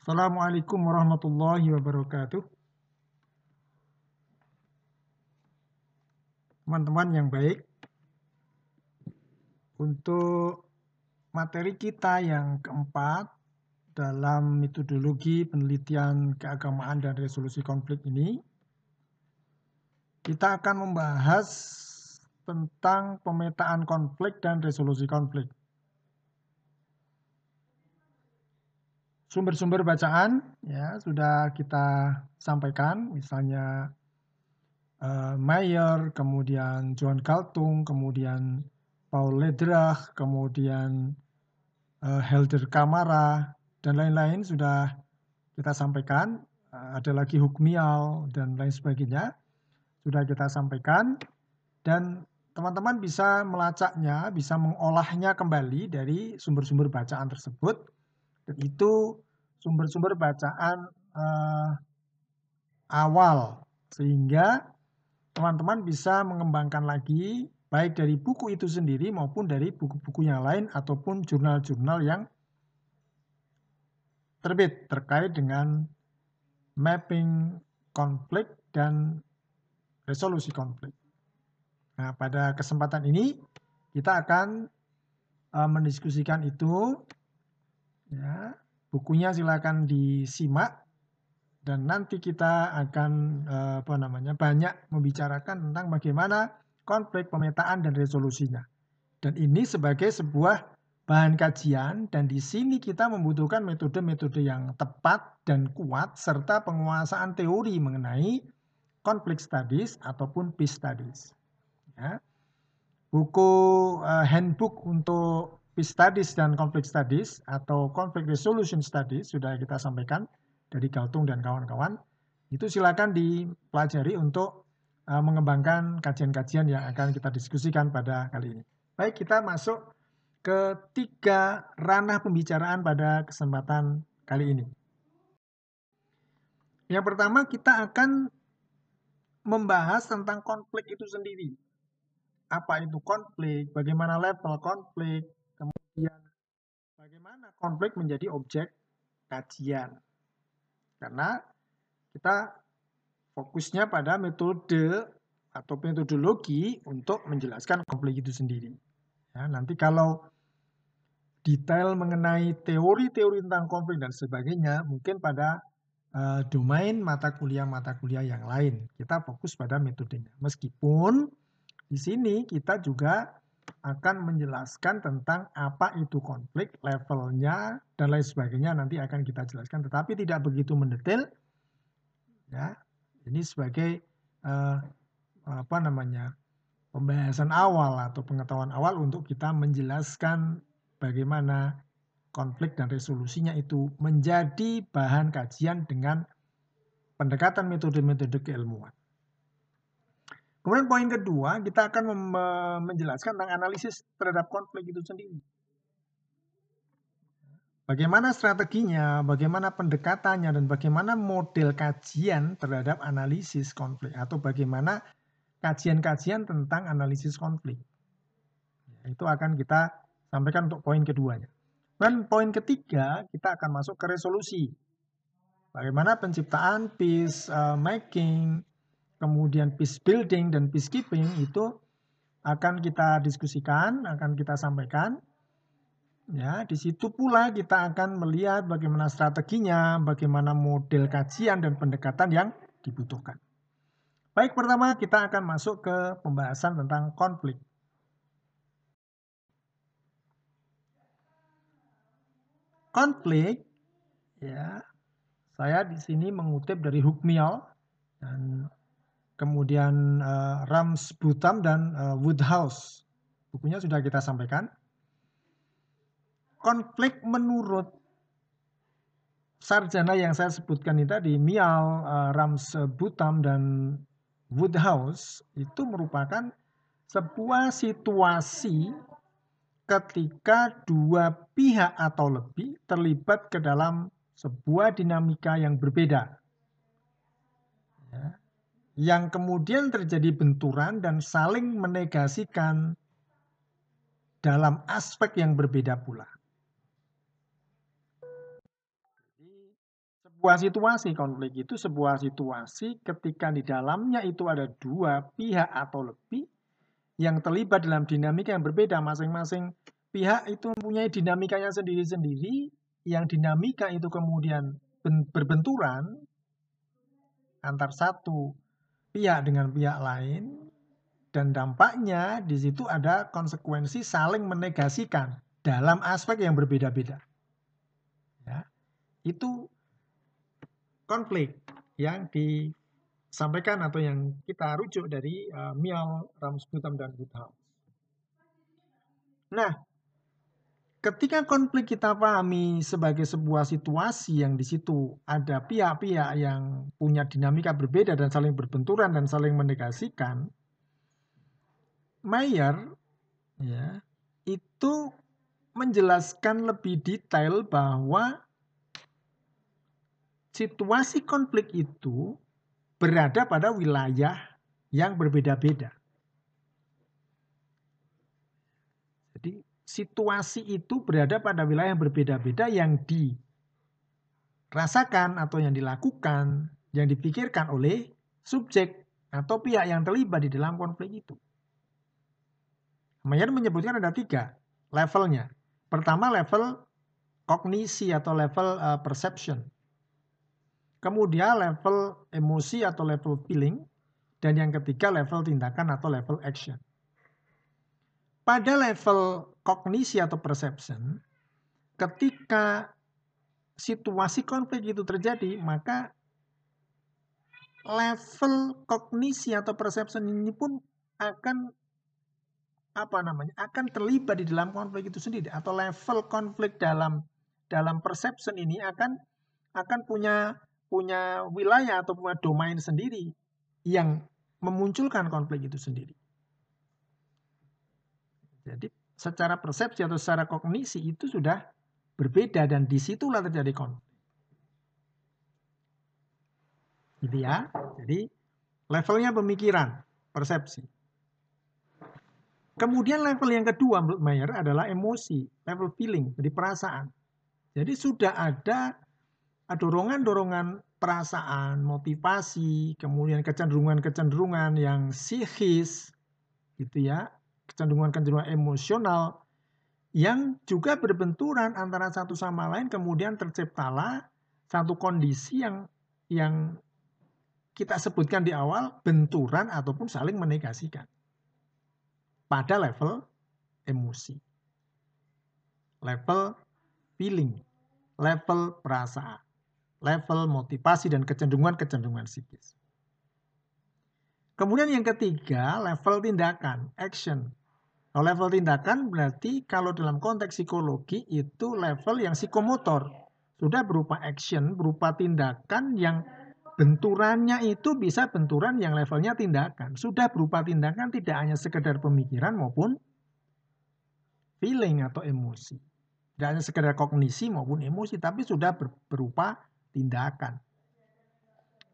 Assalamualaikum warahmatullahi wabarakatuh. Teman-teman yang baik, untuk materi kita yang keempat dalam metodologi penelitian keagamaan dan resolusi konflik ini, kita akan membahas tentang pemetaan konflik dan resolusi konflik. Sumber-sumber bacaan ya sudah kita sampaikan, misalnya uh, Mayer, kemudian John Galtung, kemudian Paul Ledrach, kemudian uh, Helder Kamara, dan lain-lain sudah kita sampaikan. Uh, ada lagi Hukmial dan lain sebagainya sudah kita sampaikan. Dan teman-teman bisa melacaknya, bisa mengolahnya kembali dari sumber-sumber bacaan tersebut itu sumber-sumber bacaan uh, awal sehingga teman-teman bisa mengembangkan lagi baik dari buku itu sendiri maupun dari buku-buku yang lain ataupun jurnal-jurnal yang terbit terkait dengan mapping konflik dan resolusi konflik. Nah, pada kesempatan ini kita akan uh, mendiskusikan itu Ya, bukunya silakan disimak dan nanti kita akan eh, apa namanya banyak membicarakan tentang bagaimana konflik pemetaan dan resolusinya. Dan ini sebagai sebuah bahan kajian dan di sini kita membutuhkan metode-metode yang tepat dan kuat serta penguasaan teori mengenai konflik studies ataupun peace studies. Ya. Buku uh, handbook untuk Peace Studies dan Conflict Studies atau Conflict Resolution Studies sudah kita sampaikan dari Galtung dan kawan-kawan. Itu silakan dipelajari untuk uh, mengembangkan kajian-kajian yang akan kita diskusikan pada kali ini. Baik, kita masuk ke tiga ranah pembicaraan pada kesempatan kali ini. Yang pertama kita akan membahas tentang konflik itu sendiri. Apa itu konflik, bagaimana level konflik, Kemudian bagaimana konflik menjadi objek kajian. Karena kita fokusnya pada metode atau metodologi untuk menjelaskan konflik itu sendiri. Ya, nanti kalau detail mengenai teori-teori tentang konflik dan sebagainya mungkin pada uh, domain mata kuliah-mata kuliah yang lain. Kita fokus pada metodenya. Meskipun di sini kita juga akan menjelaskan tentang apa itu konflik, levelnya, dan lain sebagainya nanti akan kita jelaskan. Tetapi tidak begitu mendetail. Ya, ini sebagai uh, apa namanya pembahasan awal atau pengetahuan awal untuk kita menjelaskan bagaimana konflik dan resolusinya itu menjadi bahan kajian dengan pendekatan metode-metode keilmuan. Kemudian poin kedua, kita akan menjelaskan tentang analisis terhadap konflik itu sendiri. Bagaimana strateginya, bagaimana pendekatannya, dan bagaimana model kajian terhadap analisis konflik, atau bagaimana kajian-kajian tentang analisis konflik. Itu akan kita sampaikan untuk poin keduanya. Dan poin ketiga, kita akan masuk ke resolusi. Bagaimana penciptaan peace uh, making, kemudian peace building dan peacekeeping itu akan kita diskusikan, akan kita sampaikan. Ya, di situ pula kita akan melihat bagaimana strateginya, bagaimana model kajian dan pendekatan yang dibutuhkan. Baik, pertama kita akan masuk ke pembahasan tentang konflik. Konflik, ya, saya di sini mengutip dari Hukmial dan kemudian uh, Rams Butam dan uh, Woodhouse. Bukunya sudah kita sampaikan. Konflik menurut sarjana yang saya sebutkan ini tadi, Mial, uh, Rams Butam, dan Woodhouse, itu merupakan sebuah situasi ketika dua pihak atau lebih terlibat ke dalam sebuah dinamika yang berbeda. Ya yang kemudian terjadi benturan dan saling menegasikan dalam aspek yang berbeda pula. Sebuah situasi konflik itu sebuah situasi ketika di dalamnya itu ada dua pihak atau lebih yang terlibat dalam dinamika yang berbeda masing-masing pihak itu mempunyai dinamikanya sendiri-sendiri yang dinamika itu kemudian berbenturan antar satu pihak dengan pihak lain dan dampaknya di situ ada konsekuensi saling menegasikan dalam aspek yang berbeda-beda. Ya, itu konflik yang disampaikan atau yang kita rujuk dari uh, Miao, Ramsbutam, dan Woodhouse. Nah, ketika konflik kita pahami sebagai sebuah situasi yang di situ ada pihak-pihak yang punya dinamika berbeda dan saling berbenturan dan saling menegasikan, Mayer ya itu menjelaskan lebih detail bahwa situasi konflik itu berada pada wilayah yang berbeda-beda. Jadi situasi itu berada pada wilayah yang berbeda-beda yang dirasakan atau yang dilakukan, yang dipikirkan oleh subjek atau pihak yang terlibat di dalam konflik itu. Mayer menyebutkan ada tiga levelnya. Pertama level kognisi atau level uh, perception kemudian level emosi atau level feeling, dan yang ketiga level tindakan atau level action. Pada level kognisi atau perception, ketika situasi konflik itu terjadi, maka level kognisi atau perception ini pun akan apa namanya akan terlibat di dalam konflik itu sendiri atau level konflik dalam dalam perception ini akan akan punya punya wilayah atau punya domain sendiri yang memunculkan konflik itu sendiri. Jadi secara persepsi atau secara kognisi itu sudah berbeda dan di situlah terjadi konflik. Gitu ya. Jadi levelnya pemikiran, persepsi. Kemudian level yang kedua menurut Mayer adalah emosi, level feeling, jadi perasaan. Jadi sudah ada dorongan-dorongan perasaan, motivasi, kemudian kecenderungan-kecenderungan yang psikis, gitu ya, kecenderungan-kecenderungan emosional yang juga berbenturan antara satu sama lain, kemudian terciptalah satu kondisi yang yang kita sebutkan di awal benturan ataupun saling menegasikan pada level emosi, level feeling, level perasaan level motivasi dan kecenderungan-kecenderungan psikis. Kemudian yang ketiga, level tindakan, action. Kalau level tindakan berarti kalau dalam konteks psikologi itu level yang psikomotor. Sudah berupa action, berupa tindakan yang benturannya itu bisa benturan yang levelnya tindakan. Sudah berupa tindakan tidak hanya sekedar pemikiran maupun feeling atau emosi. Tidak hanya sekedar kognisi maupun emosi, tapi sudah berupa tindakan.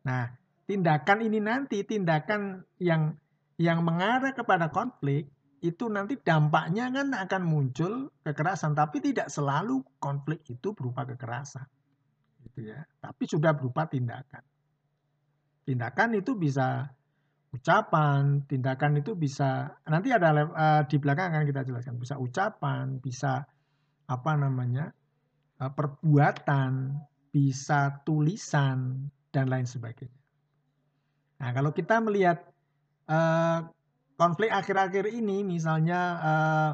Nah, tindakan ini nanti tindakan yang yang mengarah kepada konflik itu nanti dampaknya kan akan muncul kekerasan, tapi tidak selalu konflik itu berupa kekerasan, gitu ya. Tapi sudah berupa tindakan. Tindakan itu bisa ucapan, tindakan itu bisa nanti ada uh, di belakang akan kita jelaskan bisa ucapan, bisa apa namanya uh, perbuatan, bisa tulisan, dan lain sebagainya. Nah, kalau kita melihat uh, konflik akhir-akhir ini, misalnya uh,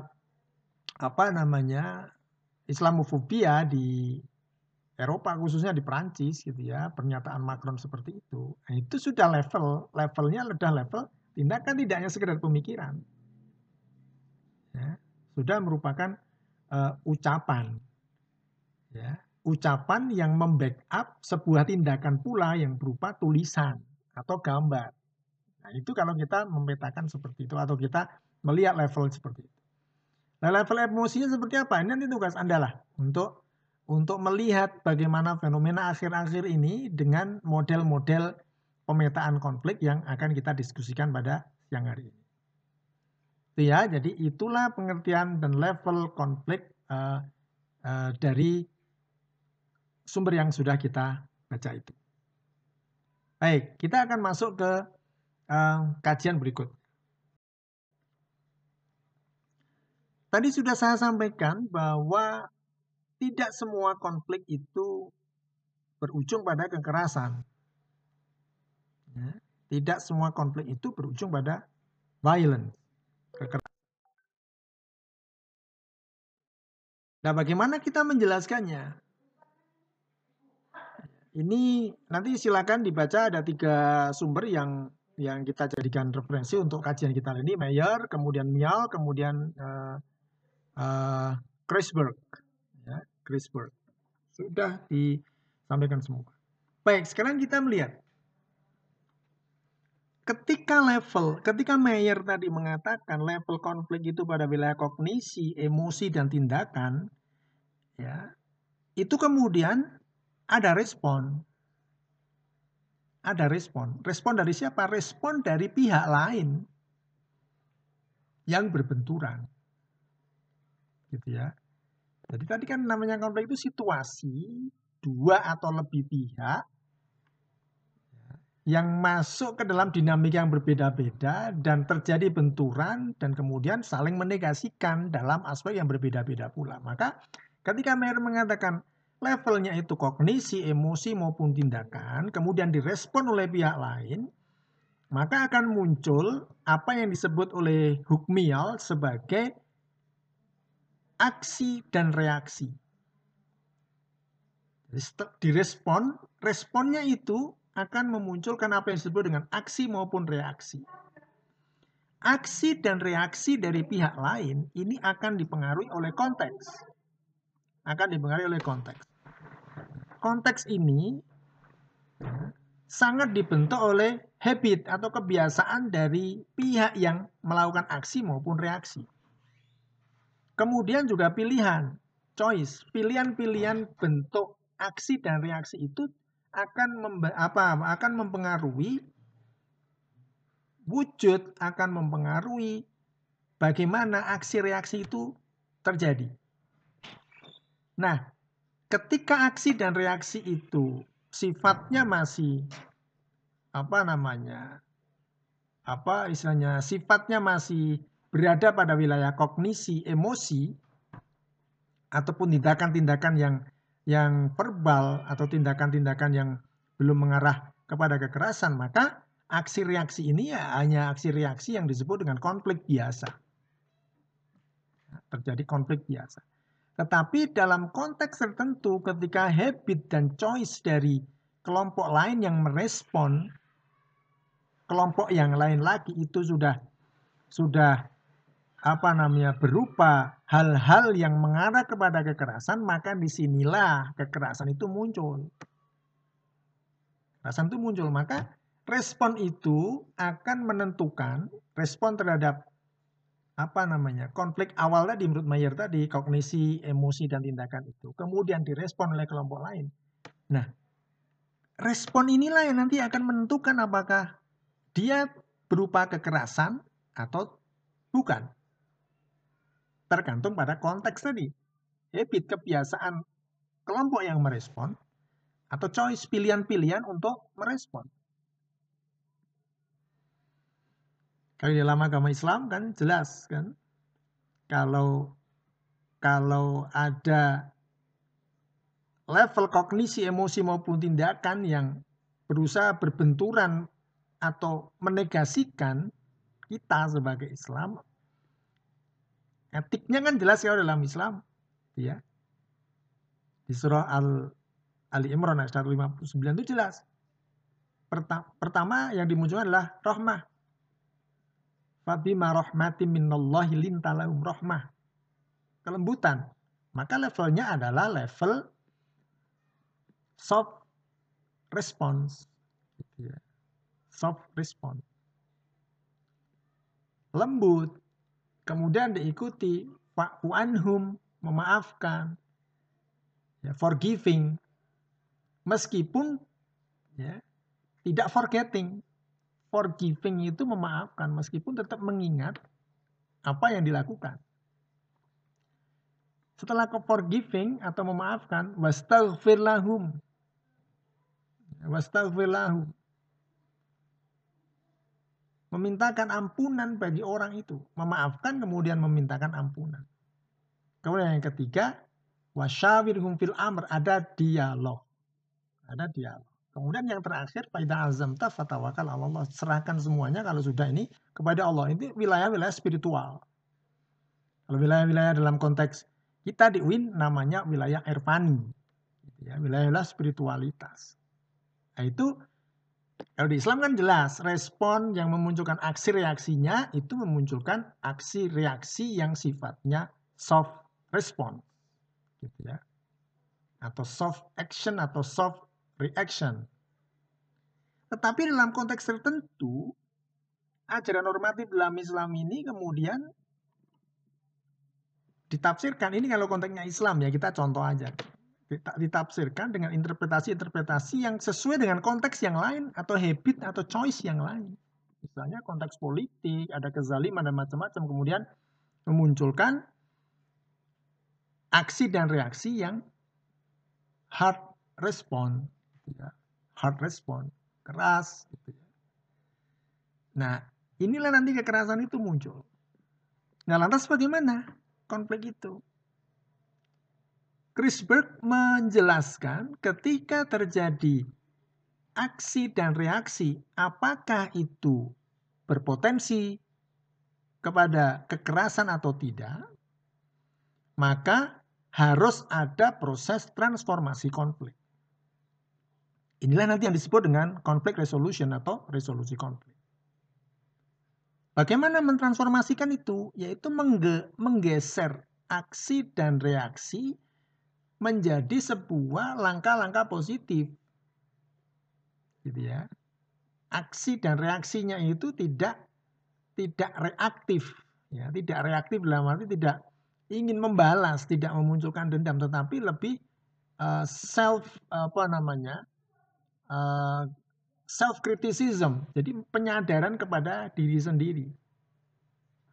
apa namanya Islamofobia di Eropa khususnya di Perancis gitu ya pernyataan Macron seperti itu nah, itu sudah level levelnya sudah level tindakan tidak hanya sekedar pemikiran ya, sudah merupakan uh, ucapan ya ucapan yang membackup sebuah tindakan pula yang berupa tulisan atau gambar. Nah, itu kalau kita memetakan seperti itu atau kita melihat level seperti itu. Nah, level emosinya seperti apa? Ini nanti tugas Anda lah untuk untuk melihat bagaimana fenomena akhir-akhir ini dengan model-model pemetaan konflik yang akan kita diskusikan pada siang hari ini. Itu ya, jadi itulah pengertian dan level konflik uh, uh, dari sumber yang sudah kita baca itu. Baik, kita akan masuk ke kajian berikut. Tadi sudah saya sampaikan bahwa tidak semua konflik itu berujung pada kekerasan. Ya, tidak semua konflik itu berujung pada violence, kekerasan. Nah, bagaimana kita menjelaskannya? Ini nanti silakan dibaca ada tiga sumber yang yang kita jadikan referensi untuk kajian kita ini Mayer, kemudian Mial, kemudian uh, uh, Kreisberg, ya, Kreisberg. Sudah disampaikan semua. Baik, sekarang kita melihat ketika level, ketika Mayer tadi mengatakan level konflik itu pada wilayah kognisi, emosi dan tindakan, ya, itu kemudian ada respon. Ada respon. Respon dari siapa? Respon dari pihak lain yang berbenturan gitu ya. Jadi tadi kan namanya konflik itu situasi dua atau lebih pihak yang masuk ke dalam dinamika yang berbeda-beda dan terjadi benturan dan kemudian saling menegasikan dalam aspek yang berbeda-beda pula. Maka ketika Mayer mengatakan levelnya itu kognisi, emosi maupun tindakan, kemudian direspon oleh pihak lain, maka akan muncul apa yang disebut oleh Hukmial sebagai aksi dan reaksi. Direspon, responnya itu akan memunculkan apa yang disebut dengan aksi maupun reaksi. Aksi dan reaksi dari pihak lain ini akan dipengaruhi oleh konteks. Akan dipengaruhi oleh konteks. Konteks ini sangat dibentuk oleh habit atau kebiasaan dari pihak yang melakukan aksi maupun reaksi. Kemudian juga pilihan, choice, pilihan-pilihan bentuk aksi dan reaksi itu akan apa akan mempengaruhi wujud akan mempengaruhi bagaimana aksi reaksi itu terjadi. Nah, ketika aksi dan reaksi itu sifatnya masih apa namanya? apa istilahnya sifatnya masih berada pada wilayah kognisi, emosi, ataupun tindakan-tindakan yang yang verbal atau tindakan-tindakan yang belum mengarah kepada kekerasan, maka aksi reaksi ini ya hanya aksi reaksi yang disebut dengan konflik biasa. Terjadi konflik biasa. Tetapi dalam konteks tertentu ketika habit dan choice dari kelompok lain yang merespon kelompok yang lain lagi itu sudah sudah apa namanya berupa hal-hal yang mengarah kepada kekerasan maka di sinilah kekerasan itu muncul. Kekerasan itu muncul maka respon itu akan menentukan respon terhadap apa namanya konflik awal tadi menurut Mayer tadi kognisi emosi dan tindakan itu kemudian direspon oleh kelompok lain nah respon inilah yang nanti akan menentukan apakah dia berupa kekerasan atau bukan tergantung pada konteks tadi. Habit kebiasaan kelompok yang merespon atau choice pilihan-pilihan untuk merespon. Kalau dalam agama Islam kan jelas kan kalau kalau ada level kognisi, emosi maupun tindakan yang berusaha berbenturan atau menegasikan kita sebagai Islam, Etiknya kan jelas ya dalam Islam. Ya. Di surah Al Ali Imran ayat 159 itu jelas. Pertama yang dimunculkan adalah rahmah. Fabima rahmati minallahi lintalahum rahmah. Kelembutan. Maka levelnya adalah level soft response. Gitu ya. Soft response. Lembut. Kemudian diikuti Pak anhum, memaafkan, ya, forgiving, meskipun ya, tidak forgetting. Forgiving itu memaafkan, meskipun tetap mengingat apa yang dilakukan. Setelah ke forgiving atau memaafkan, wastaghfir lahum. Wastaghfir lahu. Memintakan ampunan bagi orang itu. Memaafkan kemudian memintakan ampunan. Kemudian yang ketiga, wasyawirhum fil amr. Ada dialog. Ada dialog. Kemudian yang terakhir, Faidah azamta fatawakal Allah. Serahkan semuanya kalau sudah ini kepada Allah. Ini wilayah-wilayah spiritual. Kalau wilayah-wilayah dalam konteks kita di UIN namanya wilayah ervani. Ya, wilayah-wilayah spiritualitas. Nah itu kalau di Islam kan jelas respon yang memunculkan aksi reaksinya itu memunculkan aksi reaksi yang sifatnya soft response gitu ya atau soft action atau soft reaction. Tetapi dalam konteks tertentu, ajaran normatif dalam Islam ini kemudian ditafsirkan, ini kalau konteksnya Islam ya, kita contoh aja. Ditafsirkan dengan interpretasi-interpretasi yang sesuai dengan konteks yang lain atau habit atau choice yang lain. Misalnya konteks politik, ada kezaliman dan macam-macam, kemudian memunculkan aksi dan reaksi yang hard respon ya. hard respon, keras gitu ya. Nah, inilah nanti kekerasan itu muncul. Nah, lantas bagaimana konflik itu? Chris Berg menjelaskan ketika terjadi aksi dan reaksi, apakah itu berpotensi kepada kekerasan atau tidak, maka harus ada proses transformasi konflik. Inilah nanti yang disebut dengan conflict resolution atau resolusi konflik. Bagaimana mentransformasikan itu? Yaitu mengge menggeser aksi dan reaksi menjadi sebuah langkah-langkah positif. Gitu ya. Aksi dan reaksinya itu tidak tidak reaktif, ya, tidak reaktif dalam arti tidak ingin membalas, tidak memunculkan dendam, tetapi lebih uh, self apa namanya eh, self criticism, jadi penyadaran kepada diri sendiri.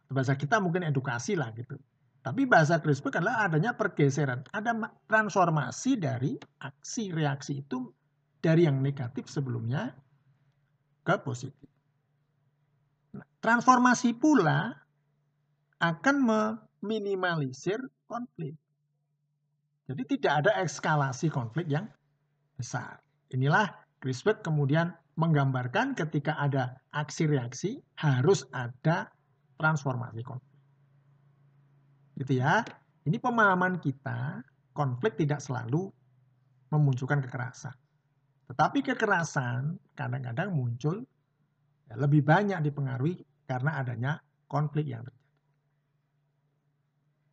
Bahasa kita mungkin edukasi lah gitu. Tapi bahasa CRISPR adalah adanya pergeseran, ada transformasi dari aksi reaksi itu dari yang negatif sebelumnya ke positif. Nah, transformasi pula akan meminimalisir konflik. Jadi tidak ada eskalasi konflik yang besar. Inilah Crispet kemudian menggambarkan ketika ada aksi reaksi harus ada transformasi konflik. Gitu ya. Ini pemahaman kita, konflik tidak selalu memunculkan kekerasan. Tetapi kekerasan kadang-kadang muncul ya, lebih banyak dipengaruhi karena adanya konflik yang terjadi.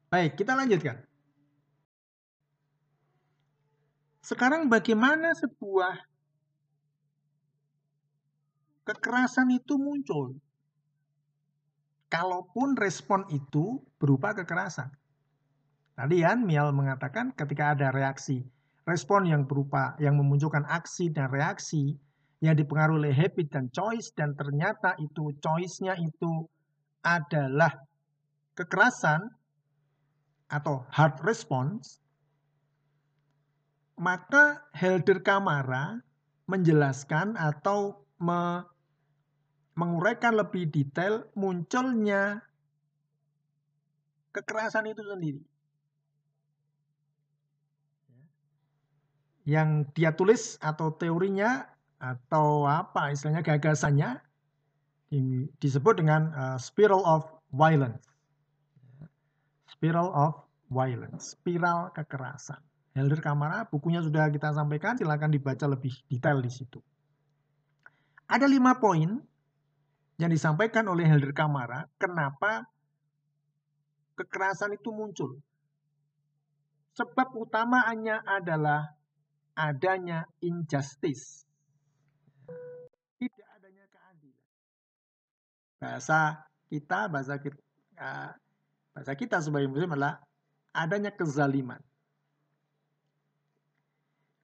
Baik, kita lanjutkan. Sekarang bagaimana sebuah kekerasan itu muncul. Kalaupun respon itu berupa kekerasan. Tadi kan Mial mengatakan ketika ada reaksi, respon yang berupa yang memunculkan aksi dan reaksi yang dipengaruhi oleh habit dan choice dan ternyata itu choice-nya itu adalah kekerasan atau hard response, maka Helder Kamara menjelaskan atau me menguraikan lebih detail munculnya kekerasan itu sendiri. Yang dia tulis atau teorinya atau apa istilahnya gagasannya disebut dengan uh, spiral of violence. Spiral of violence, spiral kekerasan. Helder Kamara, bukunya sudah kita sampaikan, silakan dibaca lebih detail di situ. Ada lima poin yang disampaikan oleh Helder Kamara, kenapa kekerasan itu muncul. Sebab utamanya adalah adanya injustice. Tidak adanya keadilan. Bahasa kita, bahasa kita, bahasa kita sebagai muslim adalah adanya kezaliman.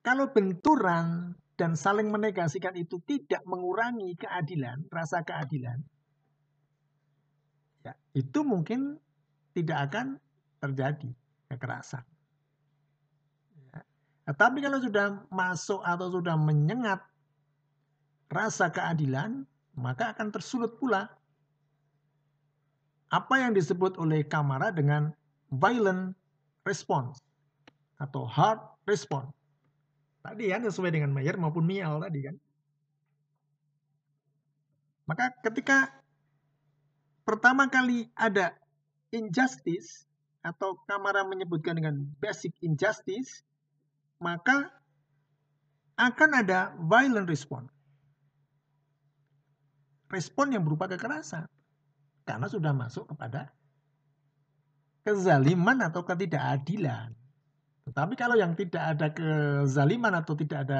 Kalau benturan dan saling menegasikan itu tidak mengurangi keadilan, rasa keadilan, ya, itu mungkin tidak akan terjadi kekerasan. Ya. Tapi kalau sudah masuk atau sudah menyengat rasa keadilan, maka akan tersulut pula apa yang disebut oleh Kamara dengan violent response atau hard response. Tadi ya sesuai dengan Mayer maupun Mial tadi kan. Maka ketika pertama kali ada injustice atau Kamara menyebutkan dengan basic injustice, maka akan ada violent response. Respon yang berupa kekerasan. Karena sudah masuk kepada kezaliman atau ketidakadilan. Tetapi kalau yang tidak ada kezaliman atau tidak ada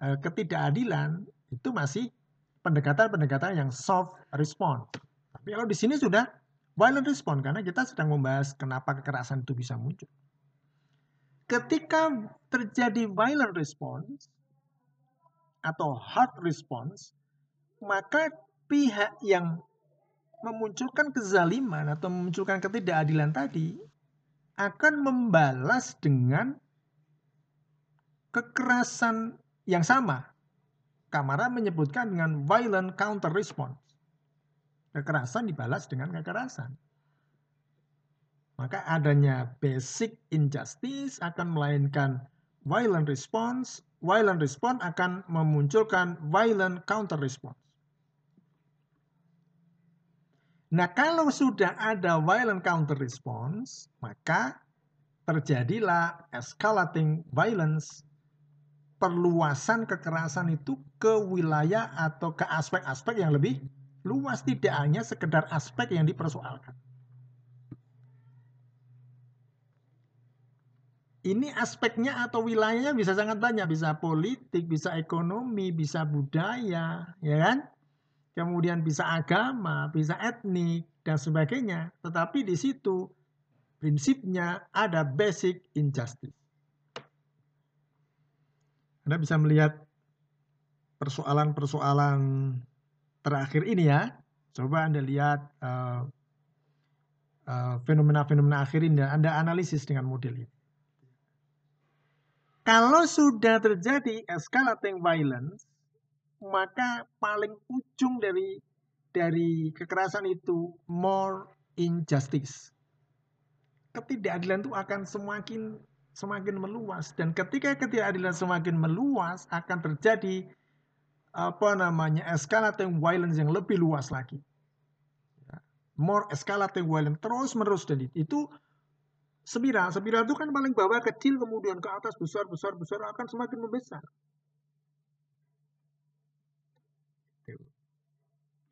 e, ketidakadilan, itu masih pendekatan-pendekatan yang soft response. Tapi kalau di sini sudah violent response karena kita sedang membahas kenapa kekerasan itu bisa muncul. Ketika terjadi violent response atau hard response, maka pihak yang memunculkan kezaliman atau memunculkan ketidakadilan tadi akan membalas dengan kekerasan yang sama. Kamara menyebutkan dengan violent counter response. Kekerasan dibalas dengan kekerasan. Maka adanya basic injustice akan melainkan violent response, violent response akan memunculkan violent counter response. Nah, kalau sudah ada violent counter response, maka terjadilah escalating violence, perluasan kekerasan itu ke wilayah atau ke aspek-aspek yang lebih luas, tidak hanya sekedar aspek yang dipersoalkan. Ini aspeknya atau wilayahnya bisa sangat banyak, bisa politik, bisa ekonomi, bisa budaya, ya kan? Kemudian bisa agama, bisa etnik, dan sebagainya. Tetapi di situ prinsipnya ada basic injustice. Anda bisa melihat persoalan-persoalan terakhir ini ya. Coba Anda lihat uh, uh, fenomena-fenomena akhir ini dan Anda analisis dengan model ini. Kalau sudah terjadi escalating violence, maka paling ujung dari dari kekerasan itu more injustice. Ketidakadilan itu akan semakin semakin meluas dan ketika ketidakadilan semakin meluas akan terjadi apa namanya escalating violence yang lebih luas lagi. More escalating violence terus menerus dan itu spiral. Spiral itu kan paling bawah kecil kemudian ke atas besar besar besar akan semakin membesar.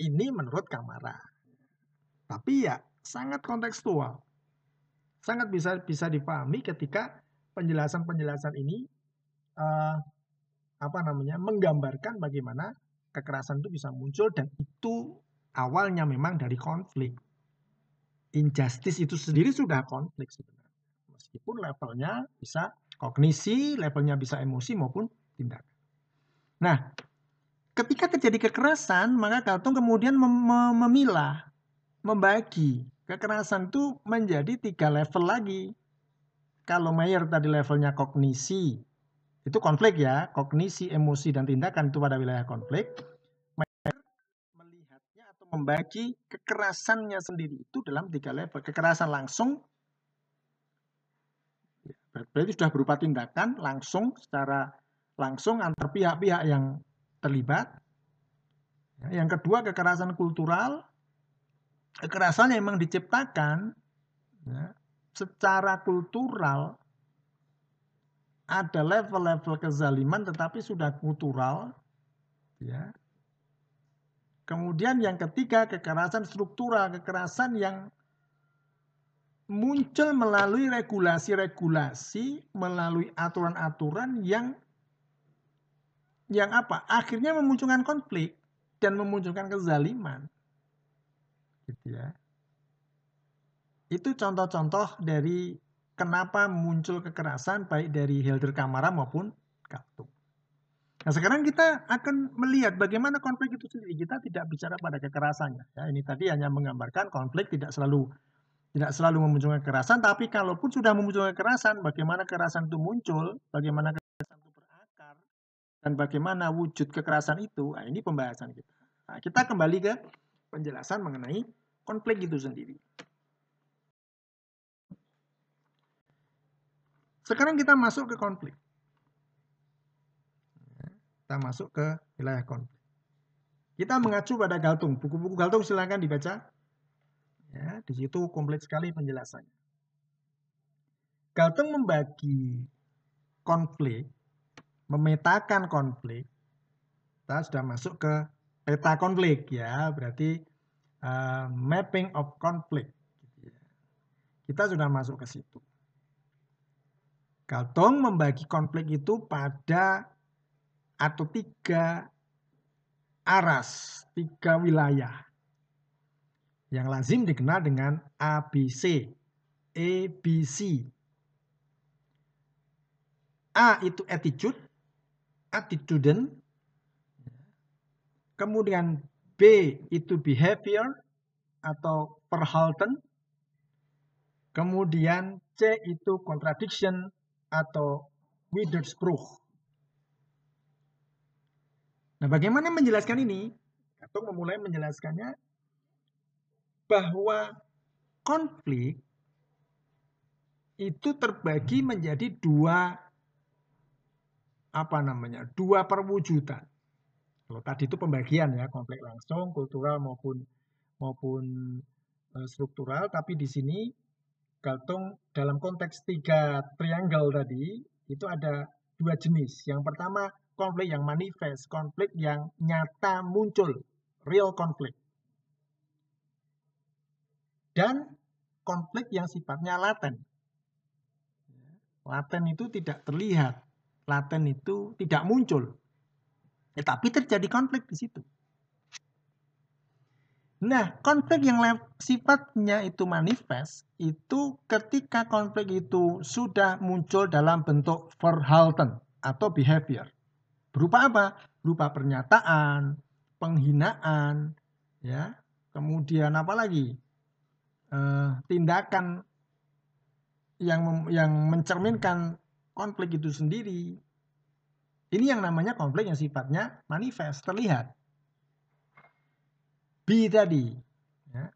Ini menurut Kamara. Tapi ya sangat kontekstual. Sangat bisa bisa dipahami ketika penjelasan-penjelasan ini uh, apa namanya menggambarkan bagaimana kekerasan itu bisa muncul dan itu awalnya memang dari konflik. Injustice itu sendiri sudah konflik sebenarnya. Meskipun levelnya bisa kognisi, levelnya bisa emosi maupun tindakan. Nah, ketika terjadi kekerasan, maka Galtung kemudian mem memilah, membagi kekerasan itu menjadi tiga level lagi. Kalau Mayer tadi levelnya kognisi, itu konflik ya, kognisi, emosi, dan tindakan itu pada wilayah konflik. Mayer melihatnya atau membagi kekerasannya sendiri itu dalam tiga level. Kekerasan langsung, berarti sudah berupa tindakan langsung secara langsung antar pihak-pihak yang terlibat. Ya, yang kedua kekerasan kultural, kekerasan yang memang diciptakan ya, secara kultural ada level-level kezaliman tetapi sudah kultural ya kemudian yang ketiga kekerasan struktural kekerasan yang muncul melalui regulasi-regulasi melalui aturan-aturan yang yang apa? Akhirnya memunculkan konflik dan memunculkan kezaliman. Gitu ya. Itu contoh-contoh dari kenapa muncul kekerasan baik dari Hilder Kamara maupun Kaptung. Nah sekarang kita akan melihat bagaimana konflik itu sendiri. Kita tidak bicara pada kekerasannya. Ya, ini tadi hanya menggambarkan konflik tidak selalu tidak selalu memunculkan kekerasan, tapi kalaupun sudah memunculkan kekerasan, bagaimana kekerasan itu muncul, bagaimana dan bagaimana wujud kekerasan itu, nah ini pembahasan kita. Nah, kita kembali ke penjelasan mengenai konflik itu sendiri. Sekarang kita masuk ke konflik. Kita masuk ke wilayah konflik. Kita mengacu pada Galtung. Buku-buku Galtung silakan dibaca. Ya, di situ komplit sekali penjelasannya. Galtung membagi konflik, memetakan konflik. Kita sudah masuk ke peta konflik ya, berarti uh, mapping of conflict. Kita sudah masuk ke situ. Galtung membagi konflik itu pada atau tiga aras, tiga wilayah yang lazim dikenal dengan ABC, ABC. A itu attitude, attitudin. Kemudian B itu behavior atau perhalten. Kemudian C itu contradiction atau Widerspruch. Nah, bagaimana menjelaskan ini? Atau memulai menjelaskannya bahwa konflik itu terbagi menjadi dua apa namanya? dua perwujudan. Kalau tadi itu pembagian ya, konflik langsung, kultural maupun maupun eh, struktural, tapi di sini Galtung dalam konteks tiga triangle tadi itu ada dua jenis. Yang pertama konflik yang manifest, konflik yang nyata muncul, real konflik. Dan konflik yang sifatnya laten. Laten itu tidak terlihat, laten itu tidak muncul. Tetapi terjadi konflik di situ. Nah, konflik yang sifatnya itu manifest, itu ketika konflik itu sudah muncul dalam bentuk verhalten atau behavior. Berupa apa? Berupa pernyataan, penghinaan, ya, kemudian apa lagi? Eh, tindakan yang yang mencerminkan konflik itu sendiri. Ini yang namanya konflik yang sifatnya manifest, terlihat. B tadi. Ya.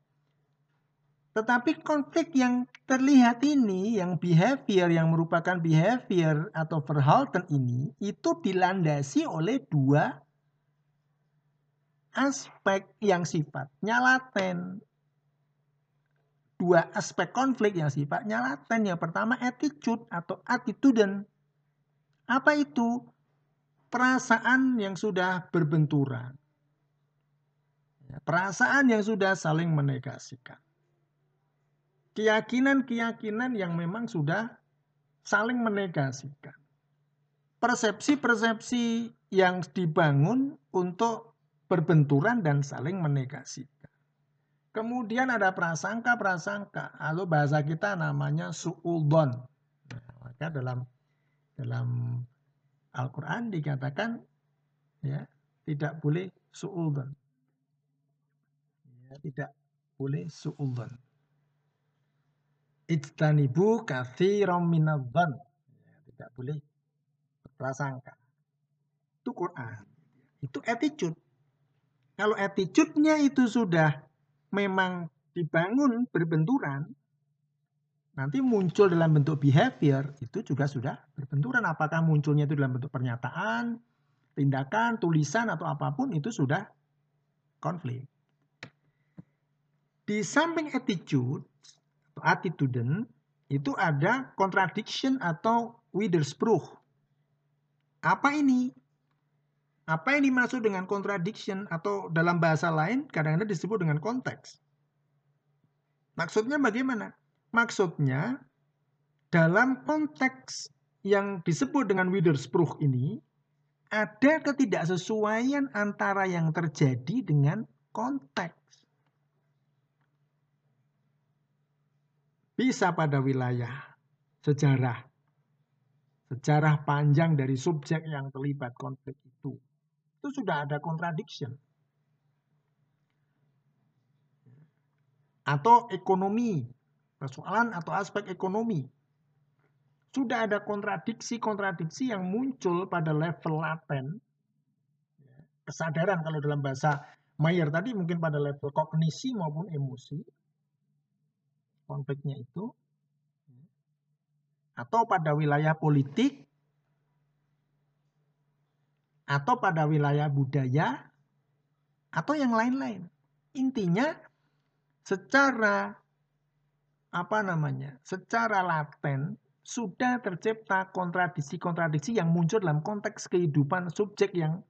Tetapi konflik yang terlihat ini, yang behavior, yang merupakan behavior atau verhalten ini, itu dilandasi oleh dua aspek yang sifatnya laten. Dua aspek konflik yang sifatnya laten. Yang pertama attitude atau attituden. Apa itu? Perasaan yang sudah berbenturan perasaan yang sudah saling menegasikan. Keyakinan-keyakinan yang memang sudah saling menegasikan. Persepsi-persepsi yang dibangun untuk berbenturan dan saling menegasikan. Kemudian ada prasangka-prasangka. Lalu bahasa kita namanya su'uldon. Nah, maka dalam dalam Al-Quran dikatakan ya tidak boleh su'uldon ya, tidak boleh su'udzon. Ijtanibu kathiram minadzan. Ya, tidak boleh prasangka. Itu Quran. Itu attitude. Kalau attitude-nya itu sudah memang dibangun berbenturan, nanti muncul dalam bentuk behavior, itu juga sudah berbenturan. Apakah munculnya itu dalam bentuk pernyataan, tindakan, tulisan, atau apa pun, itu sudah konflik. Di samping attitude atau attituden itu ada contradiction atau widerspruch. Apa ini? Apa yang dimaksud dengan contradiction atau dalam bahasa lain kadang-kadang disebut dengan konteks. Maksudnya bagaimana? Maksudnya dalam konteks yang disebut dengan widerspruch ini ada ketidaksesuaian antara yang terjadi dengan konteks. bisa pada wilayah sejarah. Sejarah panjang dari subjek yang terlibat konflik itu. Itu sudah ada contradiction. Atau ekonomi, persoalan atau aspek ekonomi. sudah ada kontradiksi-kontradiksi yang muncul pada level laten, kesadaran kalau dalam bahasa Mayer tadi mungkin pada level kognisi maupun emosi, konfliknya itu, atau pada wilayah politik, atau pada wilayah budaya, atau yang lain-lain. Intinya secara apa namanya? Secara laten sudah tercipta kontradiksi-kontradiksi yang muncul dalam konteks kehidupan subjek yang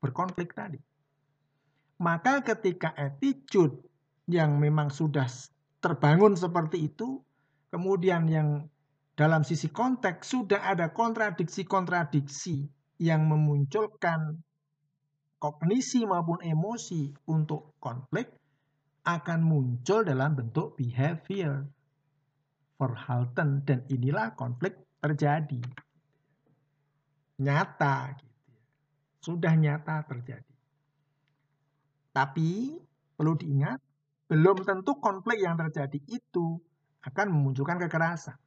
berkonflik tadi. Maka ketika attitude yang memang sudah terbangun seperti itu, kemudian yang dalam sisi konteks sudah ada kontradiksi-kontradiksi yang memunculkan kognisi maupun emosi untuk konflik akan muncul dalam bentuk behavior Verhalten dan inilah konflik terjadi. Nyata gitu. Ya. Sudah nyata terjadi. Tapi perlu diingat, belum tentu konflik yang terjadi itu akan memunculkan kekerasan.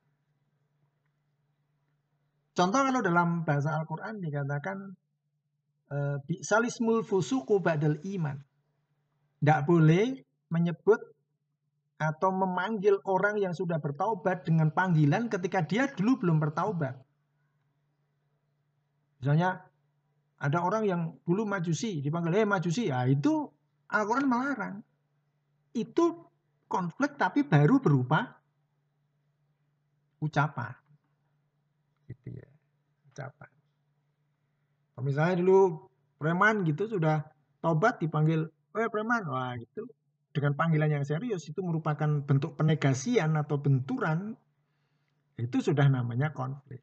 Contoh kalau dalam bahasa Al-Quran dikatakan eh, Bi'salismul fusuku ba'dal iman. Tidak boleh menyebut atau memanggil orang yang sudah bertaubat dengan panggilan ketika dia dulu belum bertaubat. Misalnya ada orang yang dulu majusi dipanggil eh majusi ya itu Al-Quran melarang. Itu konflik tapi baru berupa ucapan. Gitu ya. Ucapan. Kalau misalnya dulu preman gitu sudah taubat dipanggil eh preman wah gitu dengan panggilan yang serius itu merupakan bentuk penegasian atau benturan, itu sudah namanya konflik.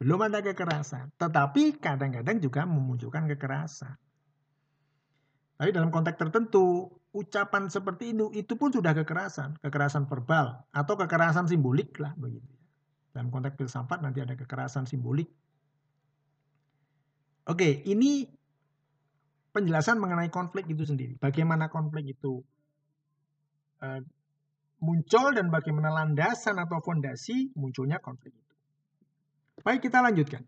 Belum ada kekerasan, tetapi kadang-kadang juga memunculkan kekerasan. Tapi dalam konteks tertentu, ucapan seperti itu itu pun sudah kekerasan, kekerasan verbal atau kekerasan simbolik lah begitu. Dalam konteks filsafat nanti ada kekerasan simbolik. Oke, ini penjelasan mengenai konflik itu sendiri. Bagaimana konflik itu Eh, muncul dan bagaimana landasan atau fondasi munculnya konflik itu. Baik, kita lanjutkan.